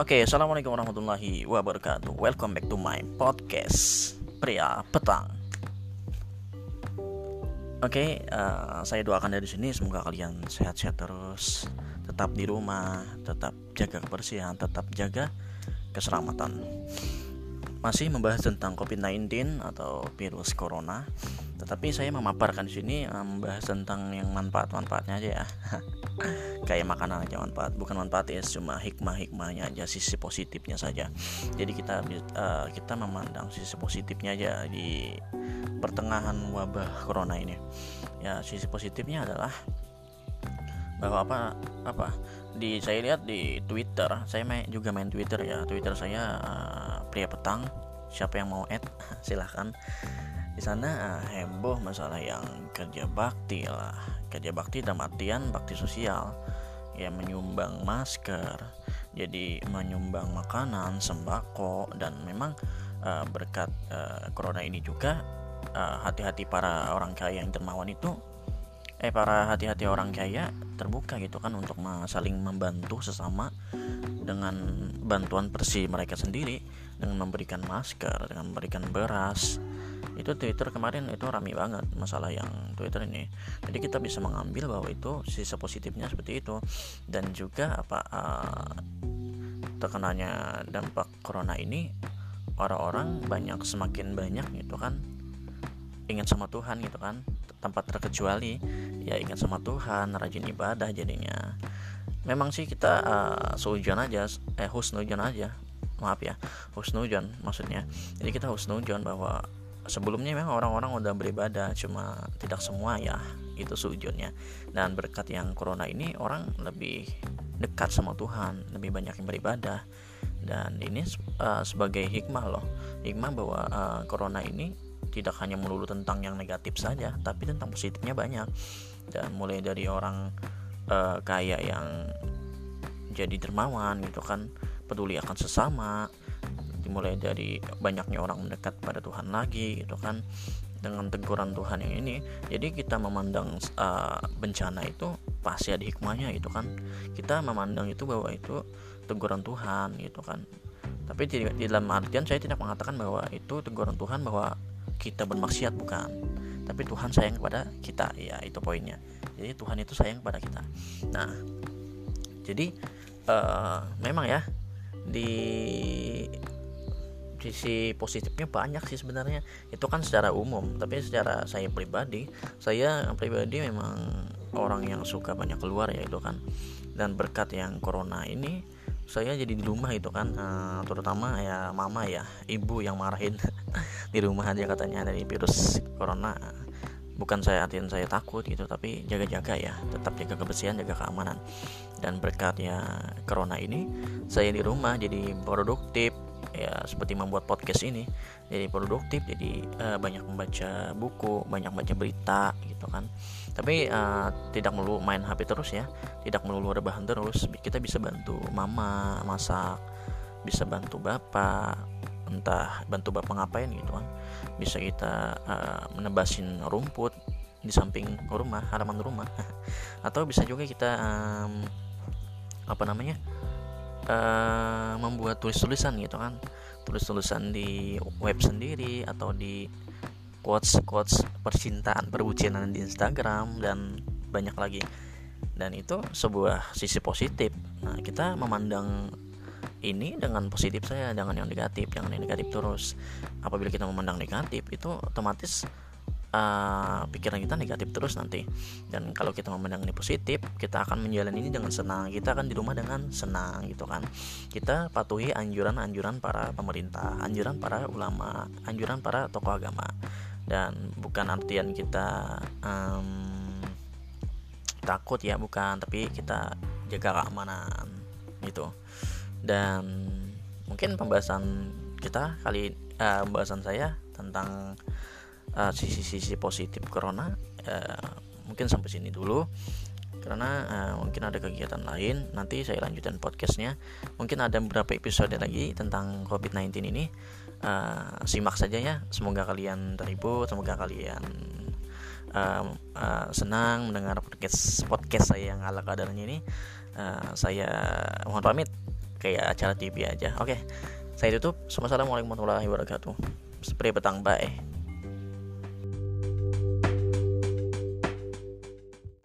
Oke, assalamualaikum warahmatullahi wabarakatuh. Welcome back to my podcast pria petang. Oke, uh, saya doakan dari sini semoga kalian sehat-sehat terus, tetap di rumah, tetap jaga kebersihan, tetap jaga keselamatan. Masih membahas tentang COVID-19 atau virus corona, tetapi saya memaparkan di sini membahas tentang yang manfaat-manfaatnya aja ya. kayak makanan aja manfaat. Bukan manfaat ya cuma hikmah hikmahnya aja sisi positifnya saja. Jadi kita uh, kita memandang sisi positifnya aja di pertengahan wabah corona ini. Ya sisi positifnya adalah bahwa apa apa di saya lihat di Twitter saya main, juga main Twitter ya. Twitter saya uh, pria petang. Siapa yang mau add? Silahkan di sana uh, heboh masalah yang kerja bakti lah. Kerja bakti dalam artian bakti sosial. Ya menyumbang masker jadi menyumbang makanan sembako dan memang uh, berkat uh, corona ini juga hati-hati uh, para orang kaya yang dermawan itu eh para hati-hati orang kaya terbuka gitu kan untuk saling membantu sesama dengan bantuan persi mereka sendiri dengan memberikan masker dengan memberikan beras itu Twitter kemarin itu rame banget masalah yang Twitter ini. Jadi kita bisa mengambil bahwa itu sisa positifnya seperti itu. Dan juga apa uh, terkenanya dampak corona ini orang-orang banyak semakin banyak gitu kan ingat sama Tuhan gitu kan tanpa terkecuali ya ingat sama Tuhan rajin ibadah jadinya. Memang sih kita uh, aja eh husnujon aja maaf ya husnujon maksudnya. Jadi kita husnujon bahwa sebelumnya memang orang-orang udah beribadah cuma tidak semua ya itu sujudnya. Dan berkat yang corona ini orang lebih dekat sama Tuhan lebih banyak yang beribadah. Dan ini uh, sebagai hikmah loh hikmah bahwa uh, corona ini tidak hanya melulu tentang yang negatif saja tapi tentang positifnya banyak. Dan mulai dari orang uh, kaya yang jadi dermawan gitu kan peduli akan sesama dimulai dari banyaknya orang mendekat pada Tuhan lagi gitu kan. Dengan teguran Tuhan yang ini jadi kita memandang uh, bencana itu pasti ada hikmahnya gitu kan. Kita memandang itu bahwa itu teguran Tuhan gitu kan. Tapi di, di dalam artian saya tidak mengatakan bahwa itu teguran Tuhan bahwa kita bermaksiat bukan. Tapi Tuhan sayang kepada kita ya itu poinnya. Jadi Tuhan itu sayang kepada kita. Nah jadi uh, memang ya di sisi positifnya banyak sih sebenarnya. Itu kan secara umum tapi secara saya pribadi saya pribadi memang orang yang suka banyak keluar ya itu kan. Dan berkat yang corona ini saya jadi di rumah itu kan uh, terutama ya mama ya ibu yang marahin di rumah aja katanya dari virus corona. Bukan saya artian saya takut gitu tapi jaga-jaga ya tetap jaga kebersihan jaga keamanan. Dan berkat ya corona ini saya di rumah jadi produktif ya seperti membuat podcast ini jadi produktif jadi uh, banyak membaca buku banyak baca berita gitu kan. Tapi uh, tidak melulu main HP terus ya tidak melulu rebahan terus kita bisa bantu mama masak bisa bantu bapak entah bantu bapak ngapain gitu kan. Bisa kita uh, menebasin rumput di samping rumah halaman rumah. Atau bisa juga kita um, apa namanya uh, membuat tulis-tulisan gitu kan. Tulis-tulisan di web sendiri atau di quotes-quotes percintaan perbucinan di Instagram dan banyak lagi. Dan itu sebuah sisi positif. Nah kita memandang ini dengan positif saya jangan yang negatif jangan yang negatif terus. Apabila kita memandang negatif itu otomatis uh, pikiran kita negatif terus nanti. Dan kalau kita memandang ini positif kita akan menjalani ini dengan senang. Kita akan di rumah dengan senang gitu kan. Kita patuhi anjuran-anjuran para pemerintah anjuran para ulama anjuran para tokoh agama. Dan bukan artian kita um, takut ya bukan. Tapi kita jaga keamanan gitu. Dan mungkin pembahasan kita kali uh, pembahasan saya tentang sisi-sisi uh, positif corona uh, mungkin sampai sini dulu. Karena uh, mungkin ada kegiatan lain nanti saya lanjutkan podcastnya. Mungkin ada beberapa episode lagi tentang COVID-19 ini. Uh, simak saja ya semoga kalian terhibur semoga kalian uh, uh, senang mendengar podcast podcast saya yang ala kadarnya ini. Uh, saya mohon pamit kayak acara TV aja. Oke saya tutup. Assalamualaikum warahmatullahi wabarakatuh. Seperti petang bye